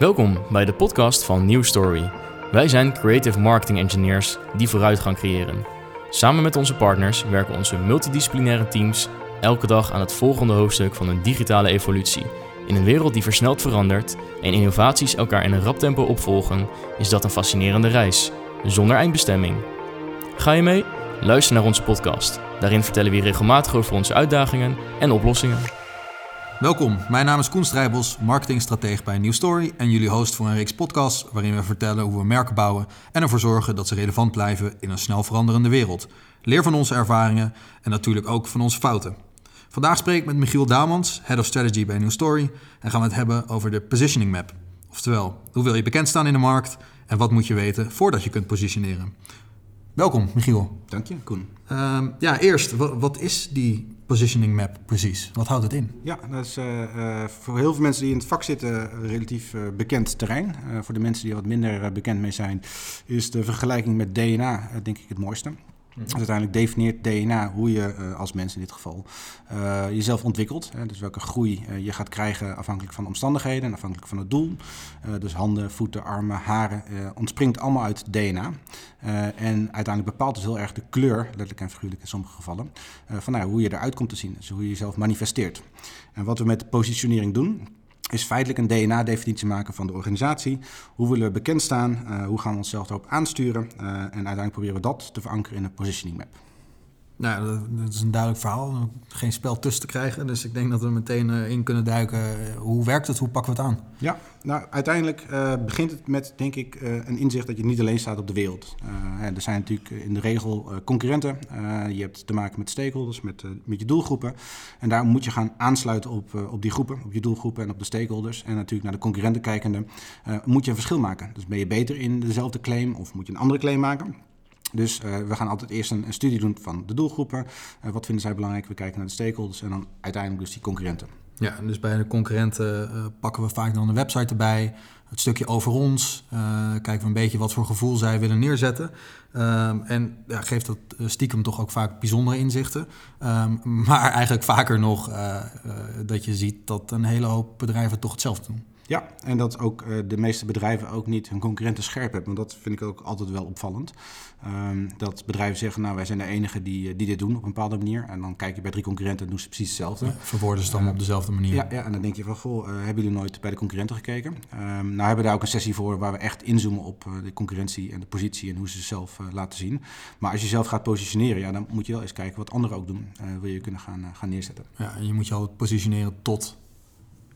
Welkom bij de podcast van New Story. Wij zijn creative marketing engineers die vooruitgang creëren. Samen met onze partners werken onze multidisciplinaire teams elke dag aan het volgende hoofdstuk van een digitale evolutie. In een wereld die versneld verandert en innovaties elkaar in een rap tempo opvolgen, is dat een fascinerende reis, zonder eindbestemming. Ga je mee? Luister naar onze podcast. Daarin vertellen we regelmatig over onze uitdagingen en oplossingen. Welkom, mijn naam is Koen Strijbos, marketingstratege bij New Story en jullie host voor een reeks podcasts waarin we vertellen hoe we merken bouwen en ervoor zorgen dat ze relevant blijven in een snel veranderende wereld. Leer van onze ervaringen en natuurlijk ook van onze fouten. Vandaag spreek ik met Michiel Daumans, Head of Strategy bij New Story en gaan we het hebben over de Positioning Map. Oftewel, hoe wil je bekend staan in de markt en wat moet je weten voordat je kunt positioneren. Welkom, Michiel. Dank je, Koen. Ehm, ja, eerst, wat, wat is die positioning map precies? Wat houdt het in? Ja, dat is uh, uh, voor heel veel mensen die in het vak zitten relatief uh, bekend terrein. voor de mensen die er wat minder bekend mee zijn, is de vergelijking met DNA denk ik het mooiste. Dus uiteindelijk definieert DNA hoe je uh, als mens in dit geval uh, jezelf ontwikkelt. Hè, dus welke groei uh, je gaat krijgen afhankelijk van de omstandigheden en afhankelijk van het doel. dus handen, voeten, armen, haren ontspringt allemaal uit DNA. en uiteindelijk bepaalt het heel erg de kleur, letterlijk en figuurlijk in sommige gevallen, van nou, hoe je eruit komt te zien. Dus hoe je jezelf manifesteert. En wat we met positionering doen, is feitelijk een DNA-definitie maken van de organisatie. Hoe willen we bekend staan? Uh, hoe gaan we onszelf erop aansturen? Uh, en uiteindelijk proberen we dat te verankeren in een positioning map. Nou, dat is een duidelijk verhaal. Geen spel tussen te krijgen. Dus ik denk dat we meteen eh, in kunnen duiken. Hoe werkt het? Hoe pakken we het aan? Ja, nou uiteindelijk uh, begint het met, denk ik, een inzicht dat je niet alleen staat op de wereld. Er zijn natuurlijk in de regel concurrenten. je hebt te maken met stakeholders, met, met je doelgroepen. En daar moet je gaan aansluiten op, op die groepen, op je doelgroepen en op de stakeholders. En natuurlijk naar de concurrenten kijkende moet je een verschil maken. Dus ben je beter in dezelfde claim of moet je een andere claim maken? Dus uh, we gaan altijd eerst een, een, studie doen van de doelgroepen. Uh, wat vinden zij belangrijk? We kijken naar de stakeholders en dan uiteindelijk dus die concurrenten. Ja, dus bij de concurrenten uh, pakken we vaak dan de website erbij. Het stukje over ons. kijken we een beetje wat voor gevoel zij willen neerzetten. Um, en ja, geeft dat stiekem toch ook vaak bijzondere inzichten. Um, maar eigenlijk vaker nog dat je ziet dat een hele hoop bedrijven toch hetzelfde doen. Ja, en dat ook uh, de meeste bedrijven ook niet hun concurrenten scherp hebben. Want dat vind ik ook altijd wel opvallend. Um, dat bedrijven zeggen, nou wij zijn de enige die, die dit doen op een bepaalde manier. En dan kijk je bij drie concurrenten en doen ze precies hetzelfde. Ja, verwoorden ze dan uh, op dezelfde manier. Ja, ja, en dan denk je van, goh, uh, hebben jullie nooit bij de concurrenten gekeken? Um, nou hebben we daar ook een sessie voor waar we echt inzoomen op de concurrentie en de positie en hoe ze zichzelf laten zien. Maar als je zelf gaat positioneren, ja, dan moet je wel eens kijken wat anderen ook doen. wil je kunnen gaan, gaan neerzetten. Ja, en je moet je altijd positioneren tot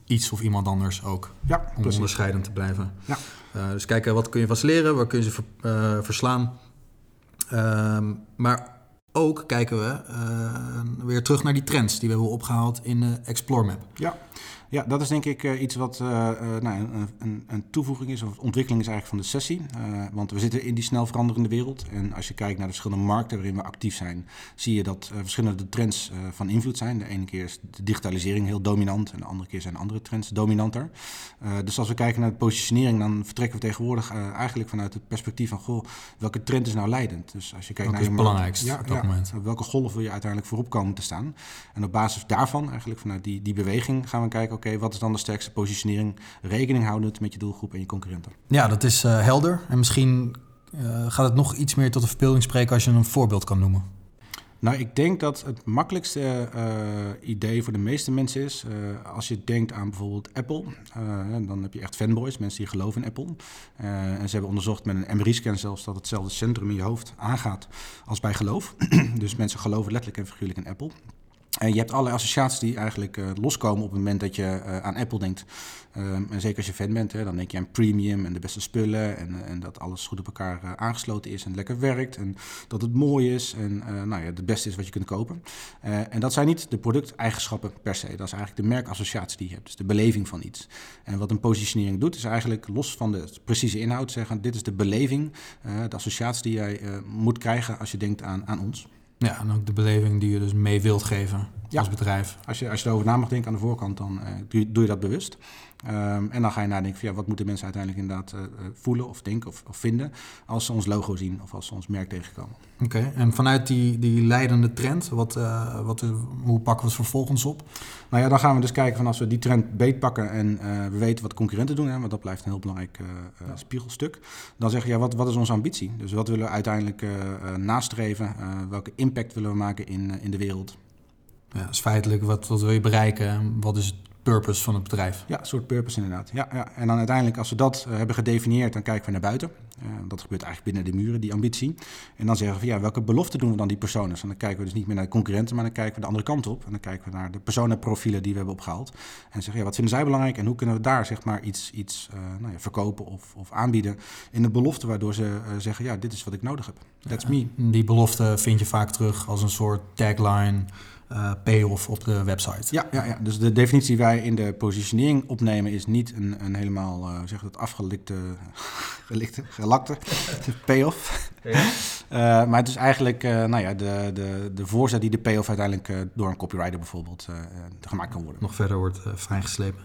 iets of iemand anders ook. Ja, om precies. onderscheidend te blijven. Ja. Uh, dus kijken wat kun je van leren, waar kun je ze ver, uh, verslaan. Um, maar ook kijken we uh, weer terug naar die trends die we hebben opgehaald in de Explore Map. Ja. Ja, dat is denk ik uh, iets wat uh, uh, nou, een, een, toevoeging is, of ontwikkeling is eigenlijk van de sessie. want we zitten in die snel veranderende wereld. En als je kijkt naar de verschillende markten waarin we actief zijn, zie je dat verschillende trends van invloed zijn. De ene keer is de digitalisering heel dominant en de andere keer zijn andere trends dominanter. dus als we kijken naar de positionering, dan vertrekken we tegenwoordig eigenlijk vanuit het perspectief van, goh, welke trend is nou leidend? Dus als je kijkt naar het belangrijkste ja, op dat ja, moment? Welke golf wil je uiteindelijk voorop komen te staan? En op basis daarvan, eigenlijk vanuit die, die beweging, gaan we kijken, oké, okay, wat is dan de sterkste positionering, rekening houdend met je doelgroep en je concurrenten? Ja, dat is uh, helder. En misschien uh, gaat het nog iets meer tot de verbeelding spreken als je een voorbeeld kan noemen. Nou, ik denk dat het makkelijkste uh, idee voor de meeste mensen is, uh, als je denkt aan bijvoorbeeld Apple, uh, dan heb je echt fanboys, mensen die geloven in Apple. en ze hebben onderzocht met een MRI-scan zelfs dat hetzelfde centrum in je hoofd aangaat als bij geloof. dus mensen geloven letterlijk en figuurlijk in Apple. En je hebt allerlei associaties die eigenlijk uh, loskomen op het moment dat je uh, aan Apple denkt. Um, en zeker als je fan bent, hè, dan denk je aan premium en de beste spullen. En, en dat alles goed op elkaar aangesloten is en lekker werkt. En dat het mooi is en nou ja, het beste is wat je kunt kopen. en dat zijn niet de producteigenschappen per se. Dat is eigenlijk de merkassociatie die je hebt. Dus de beleving van iets. En wat een positionering doet, is eigenlijk los van de precieze inhoud zeggen: dit is de beleving, de associatie die jij moet krijgen als je denkt aan, aan ons. Ja, en ook de beleving die je dus mee wilt geven als bedrijf. Als je, als je erover na mag denken aan de voorkant, dan uh, doe, doe, je dat bewust. Um, en dan ga je nadenken van ja, wat moeten mensen uiteindelijk inderdaad uh, voelen of denken of, of, vinden als ze ons logo zien of als ze ons merk tegenkomen. Oké, en vanuit die, die leidende trend, wat, uh, wat, hoe pakken we het vervolgens op? Nou ja, dan gaan we dus kijken van als we die trend beetpakken en we weten wat concurrenten doen, hè, want dat blijft een heel belangrijk ja. spiegelstuk. Dan zeggen we ja, wat, wat is onze ambitie? Dus wat willen we uiteindelijk nastreven? welke impact willen we maken in, in de wereld? Ja, is feitelijk wat, wat wil je bereiken? Wat is het purpose van het bedrijf? Ja, een soort purpose inderdaad. Ja, ja. En dan uiteindelijk, als we dat uh, hebben gedefinieerd, dan kijken we naar buiten. Uh, dat gebeurt eigenlijk binnen de muren, die ambitie. En dan zeggen we, ja, welke beloften doen we dan die personen? En dan kijken we dus niet meer naar de concurrenten, maar dan kijken we de andere kant op. En dan kijken we naar de personenprofielen die we hebben opgehaald. En zeggen, ja, wat vinden zij belangrijk en hoe kunnen we daar zeg maar iets, iets uh, nou ja, verkopen of, of aanbieden in de belofte, waardoor ze zeggen, ja, dit is wat ik nodig heb. That's me. Die belofte vind je vaak terug als een soort tagline uh, payoff op de website. Ja, ja, ja, dus de definitie die wij in de positionering opnemen is niet een, een helemaal, uh, zeg het, afgelikte, gelikte, gelakte payoff. Ja. uh, maar het is eigenlijk nou ja, de, de, de voorzet die de payoff uiteindelijk door een copywriter bijvoorbeeld gemaakt kan worden. Nog verder wordt vrijgeslepen.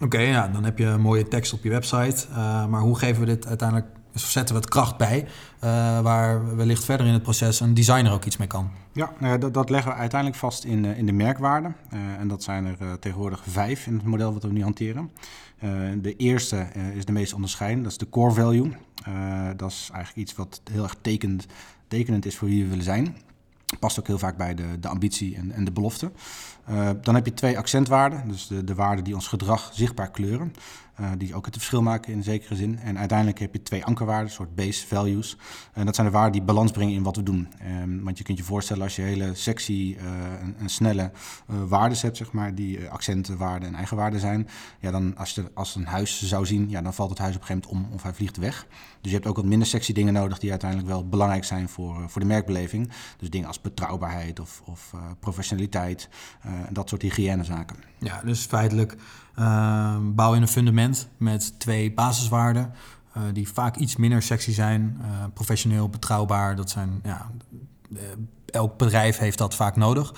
Oké, ja, dan heb je een mooie tekst op je website. maar hoe geven we dit uiteindelijk dus zetten we het kracht bij, uh, waar wellicht verder in het proces een designer ook iets mee kan. Ja, nou dat, dat, leggen we uiteindelijk vast in, in de merkwaarden. Uh, en dat zijn er uh, tegenwoordig vijf in het model wat we nu hanteren. de eerste is de meest onderscheidende, dat is de core value. dat is eigenlijk iets wat heel erg tekenend is voor wie we willen zijn. Past ook heel vaak bij de, de ambitie en, en de belofte. dan heb je twee accentwaarden, dus de, de waarden die ons gedrag zichtbaar kleuren. Uh, die ook het verschil maken in zekere zin. En uiteindelijk heb je twee ankerwaarden, een soort base values. En dat zijn de waarden die balans brengen in wat we doen. Um, want je kunt je voorstellen als je hele sexy uh, en, snelle uh, waarden hebt, zeg maar, die accentenwaarden en eigenwaarden zijn. Ja, dan als je als een huis zou zien, ja, dan valt het huis op een gegeven moment om of hij vliegt weg. Dus je hebt ook wat minder sexy dingen nodig die uiteindelijk wel belangrijk zijn voor, voor de merkbeleving. Dus dingen als betrouwbaarheid of, of professionaliteit, dat soort hygiënezaken. Ja, dus feitelijk bouw in een fundament met twee basiswaarden. Uh, die vaak iets minder sexy zijn. Uh, professioneel, betrouwbaar. Dat zijn, ja, eh, elk bedrijf heeft dat vaak nodig.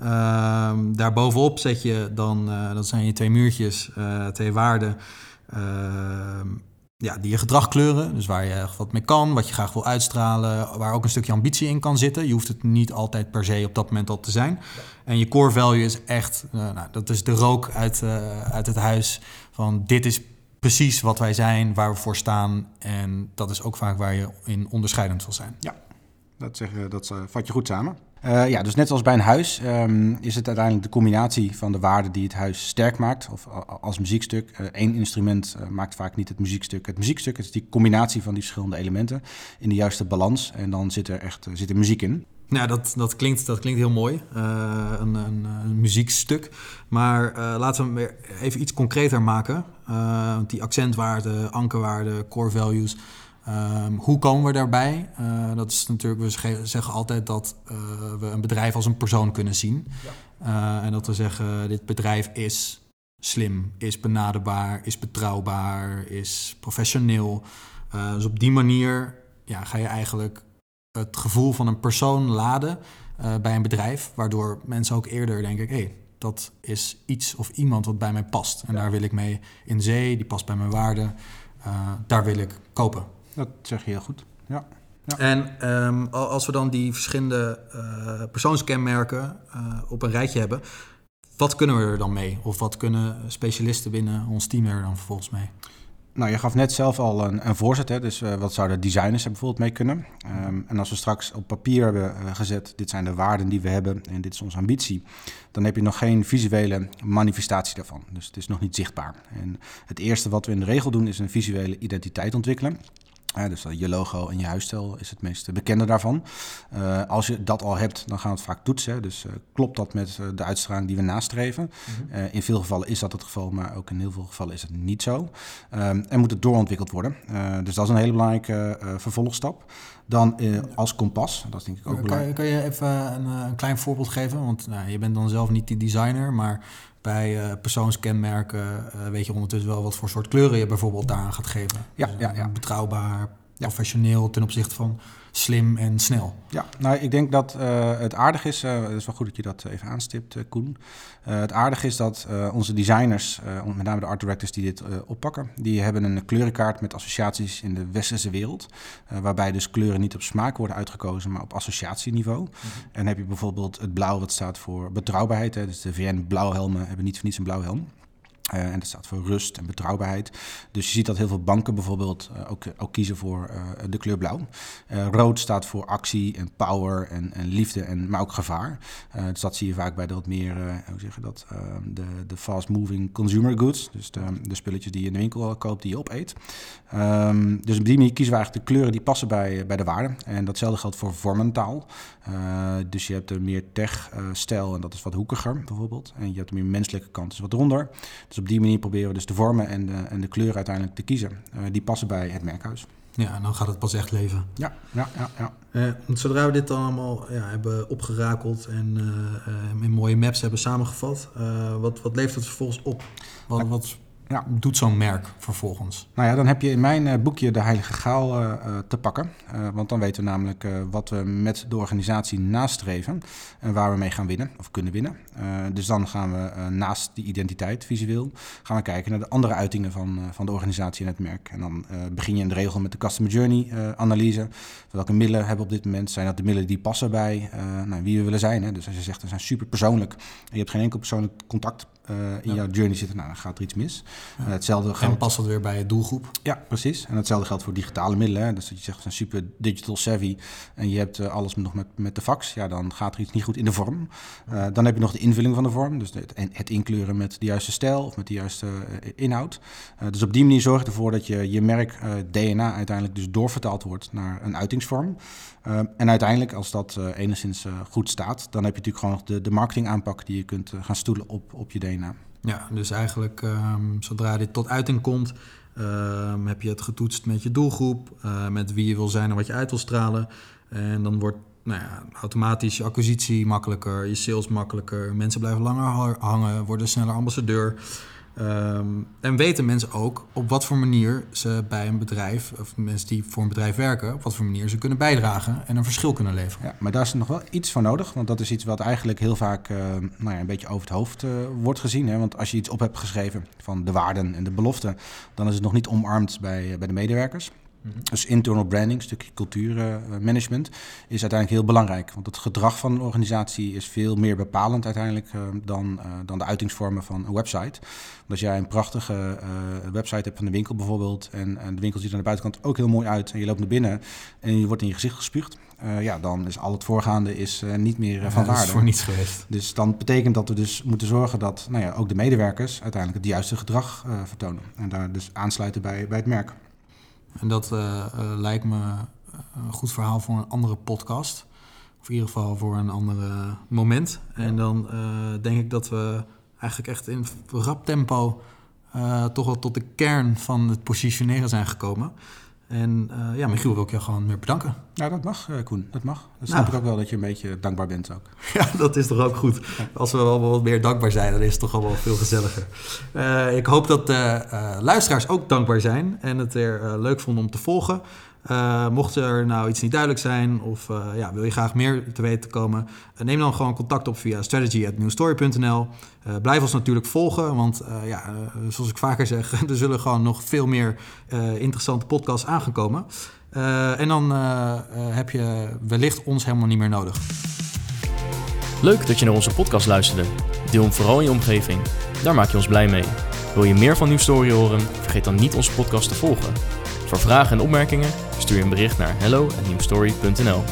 Ehm, daarbovenop zet je dan, dat zijn je twee muurtjes, twee waarden ehm, ja, die je gedrag kleuren. Dus waar je wat mee kan, wat je graag wil uitstralen, waar ook een stukje ambitie in kan zitten. Je hoeft het niet altijd per se op dat moment al te zijn. En je core value is echt, uh, nou, dat is de rook uit, uh, uit het huis van dit is precies wat wij zijn, waar we voor staan. En dat is ook vaak waar je in onderscheidend wil zijn. Ja, dat, zeg, dat uh, vat je goed samen. Uh, ja, dus net zoals bij een huis um, is het uiteindelijk de combinatie van de waarden die het huis sterk maakt, of als muziekstuk. Eén uh, instrument uh, maakt vaak niet het muziekstuk. Het muziekstuk is die combinatie van die verschillende elementen in de juiste balans. En dan zit er echt zit er muziek in. Nou, dat, dat, klinkt, dat klinkt heel mooi, een, een, een, muziekstuk. Maar laten we hem even iets concreter maken. die accentwaarden, ankerwaarden, core values Um, hoe komen we daarbij? Uh, dat is natuurlijk, we zeggen altijd dat uh, we een bedrijf als een persoon kunnen zien. Ja. Uh, en dat we zeggen, dit bedrijf is slim, is benaderbaar, is betrouwbaar, is professioneel. dus op die manier ja, ga je eigenlijk het gevoel van een persoon laden bij een bedrijf, waardoor mensen ook eerder denken, hé, hey, dat is iets of iemand wat bij mij past. En ja. daar wil ik mee in zee, die past bij mijn waarden, daar wil ik kopen. Dat zeg je heel goed. Ja. ja. En um, als we dan die verschillende uh, persoonskenmerken uh, op een rijtje hebben, wat kunnen we er dan mee? Of wat kunnen specialisten binnen ons team er dan vervolgens mee? Nou, je gaf net zelf al een, een voorzet, hè? dus uh, wat zouden designers er bijvoorbeeld mee kunnen? Um, en als we straks op papier hebben uh, gezet, dit zijn de waarden die we hebben en dit is onze ambitie, dan heb je nog geen visuele manifestatie daarvan. Dus het is nog niet zichtbaar. En het eerste wat we in de regel doen is een visuele identiteit ontwikkelen. Uh, dus je logo en je huisstijl is het meest bekende daarvan. Uh, als je dat al hebt, dan gaan we het vaak toetsen. Dus uh, klopt dat met de uitstraling die we nastreven? Mm -hmm. in veel gevallen is dat het geval, maar ook in heel veel gevallen is het niet zo. en moet het doorontwikkeld worden. dus dat is een hele belangrijke vervolgstap. Dan als kompas, dat is denk ik ook kan, belangrijk. Kan je even een, een klein voorbeeld geven? Want nou, je bent dan zelf niet die designer, maar bij uh, persoonskenmerken uh, weet je ondertussen wel wat voor soort kleuren je bijvoorbeeld daaraan gaat geven. Ja, dus, ja, ja. Betrouwbaar, professioneel ten opzichte van slim en snel. Ja, nou ik denk dat uh, het aardig is, uh, het is wel goed dat je dat even aanstipt, uh, Koen. het aardig is dat onze designers, met name de art directors die dit oppakken, die hebben een kleurenkaart met associaties in de westerse wereld. waarbij dus kleuren niet op smaak worden uitgekozen, maar op associatieniveau. Mhm. En heb je bijvoorbeeld het blauw wat staat voor betrouwbaarheid. Hè, dus de VN blauwhelmen hebben niet voor niets een blauwhelm. Uh, en dat staat voor rust en betrouwbaarheid. Dus je ziet dat heel veel banken bijvoorbeeld uh, ook, ook, kiezen voor de kleur blauw. rood staat voor actie en power en, en liefde, en, maar ook gevaar. dus dat zie je vaak bij de wat meer, hoe zeg je dat, de, de fast-moving consumer goods. Dus de, de, spulletjes die je in de winkel koopt, die je opeet. Um, dus op die manier kiezen we eigenlijk de kleuren die passen bij, bij de waarde. En datzelfde geldt voor vormentaal. dus je hebt een meer tech-stijl en dat is wat hoekiger bijvoorbeeld. En je hebt een meer menselijke kant, is wat ronder. Dus op die manier proberen we dus de vormen en de, en de kleuren uiteindelijk te kiezen. Uh, die passen bij het merkhuis. Ja, en dan gaat het pas echt leven. Ja, ja, ja. ja. Uh, zodra we dit dan allemaal ja, hebben opgerakeld en uh, in mooie maps hebben samengevat, wat, wat levert het vervolgens op? Wat, wat ja. doet zo'n merk vervolgens? Nou ja, dan heb je in mijn uh, boekje de Heilige Graal uh, te pakken. Uh, want dan weten we namelijk wat we met de organisatie nastreven en waar we mee gaan winnen of kunnen winnen. dus dan gaan we naast die identiteit visueel, gaan we kijken naar de andere uitingen van, van de organisatie en het merk. En dan begin je in de regel met de Customer Journey analyse. Welke middelen hebben we op dit moment? Zijn dat de middelen die passen bij nou, wie we willen zijn? Hè? Dus als je zegt, we zijn super persoonlijk en je hebt geen enkel persoonlijk contact uh, in jouw journey zitten, nou, dan gaat er iets mis. Ja. Uh, hetzelfde geldt... En past dat weer bij je doelgroep? Ja, precies. En hetzelfde geldt voor digitale middelen. Hè. Dus dat je zegt, we zijn super digital savvy en je hebt uh, alles nog met, met de fax. Ja, dan gaat er iets niet goed in de vorm. dan heb je nog de invulling van de vorm. Dus het, het inkleuren met de juiste stijl of met de juiste inhoud. dus op die manier zorg je ervoor dat je, je merk DNA uiteindelijk dus doorvertaald wordt naar een uitingsvorm. en uiteindelijk, als dat enigszins goed staat, dan heb je natuurlijk gewoon nog de, de marketingaanpak die je kunt gaan stoelen op, op je DNA. Ja, dus eigenlijk um, zodra dit tot uiting komt, um, heb je het getoetst met je doelgroep, uh, met wie je wil zijn en wat je uit wil stralen. En dan wordt nou ja, automatisch je acquisitie makkelijker, je sales makkelijker, mensen blijven langer hangen, worden sneller ambassadeur. Um, en weten mensen ook op wat voor manier ze bij een bedrijf, of mensen die voor een bedrijf werken, op wat voor manier ze kunnen bijdragen en een verschil kunnen leveren. Ja, maar daar is nog wel iets voor nodig, want dat is iets wat eigenlijk heel vaak uh, nou ja, een beetje over het hoofd uh, wordt gezien. Hè? Want als je iets op hebt geschreven van de waarden en de beloften, dan is het nog niet omarmd bij, bij de medewerkers. Mhm. Dus internal branding, een stukje cultuurmanagement, is uiteindelijk heel belangrijk. Want het gedrag van een organisatie is veel meer bepalend uiteindelijk uh, dan, uh, dan de uitingsvormen van een website. als jij een prachtige website hebt van de winkel bijvoorbeeld, en, en, de winkel ziet er aan de buitenkant ook heel mooi uit, en je loopt naar binnen en je wordt in je gezicht gespuugd, ja, dan is al het voorgaande is, niet meer van waarde. Dat is voor niets geweest. Dus dan betekent dat we dus moeten zorgen dat nou ja, ook de medewerkers uiteindelijk het juiste gedrag vertonen. En daar dus aansluiten bij, bij het merk. En dat uh, uh, lijkt me een goed verhaal voor een andere podcast. Of in ieder geval voor een ander moment. En dan denk ik dat we eigenlijk echt in rap tempo toch wel tot de kern van het positioneren zijn gekomen. En uh, ja, Michiel wil ik je gewoon meer bedanken. Ja, dat mag, uh, Koen. Dat mag. Dat snap nou. ik ook wel dat je een beetje dankbaar bent ook. Ja, dat is toch ook goed. Als we wel wat meer dankbaar zijn, dan is het toch wel veel gezelliger. Uh, ik hoop dat de luisteraars ook dankbaar zijn en het weer leuk vonden om te volgen. Uh, mocht er nou iets niet duidelijk zijn of uh, ja, wil je graag meer te weten komen, uh, neem dan gewoon contact op via strategy.newstory.nl. blijf ons natuurlijk volgen, want ja, zoals ik vaker zeg, er zullen gewoon nog veel meer interessante podcasts aangekomen. en dan heb je wellicht ons helemaal niet meer nodig. Leuk dat je naar onze podcast luisterde. Deel hem vooral in je omgeving. Daar maak je ons blij mee. Wil je meer van Nieuwstory horen? Vergeet dan niet onze podcast te volgen. Voor vragen en opmerkingen stuur je een bericht naar hello@newstory.nl.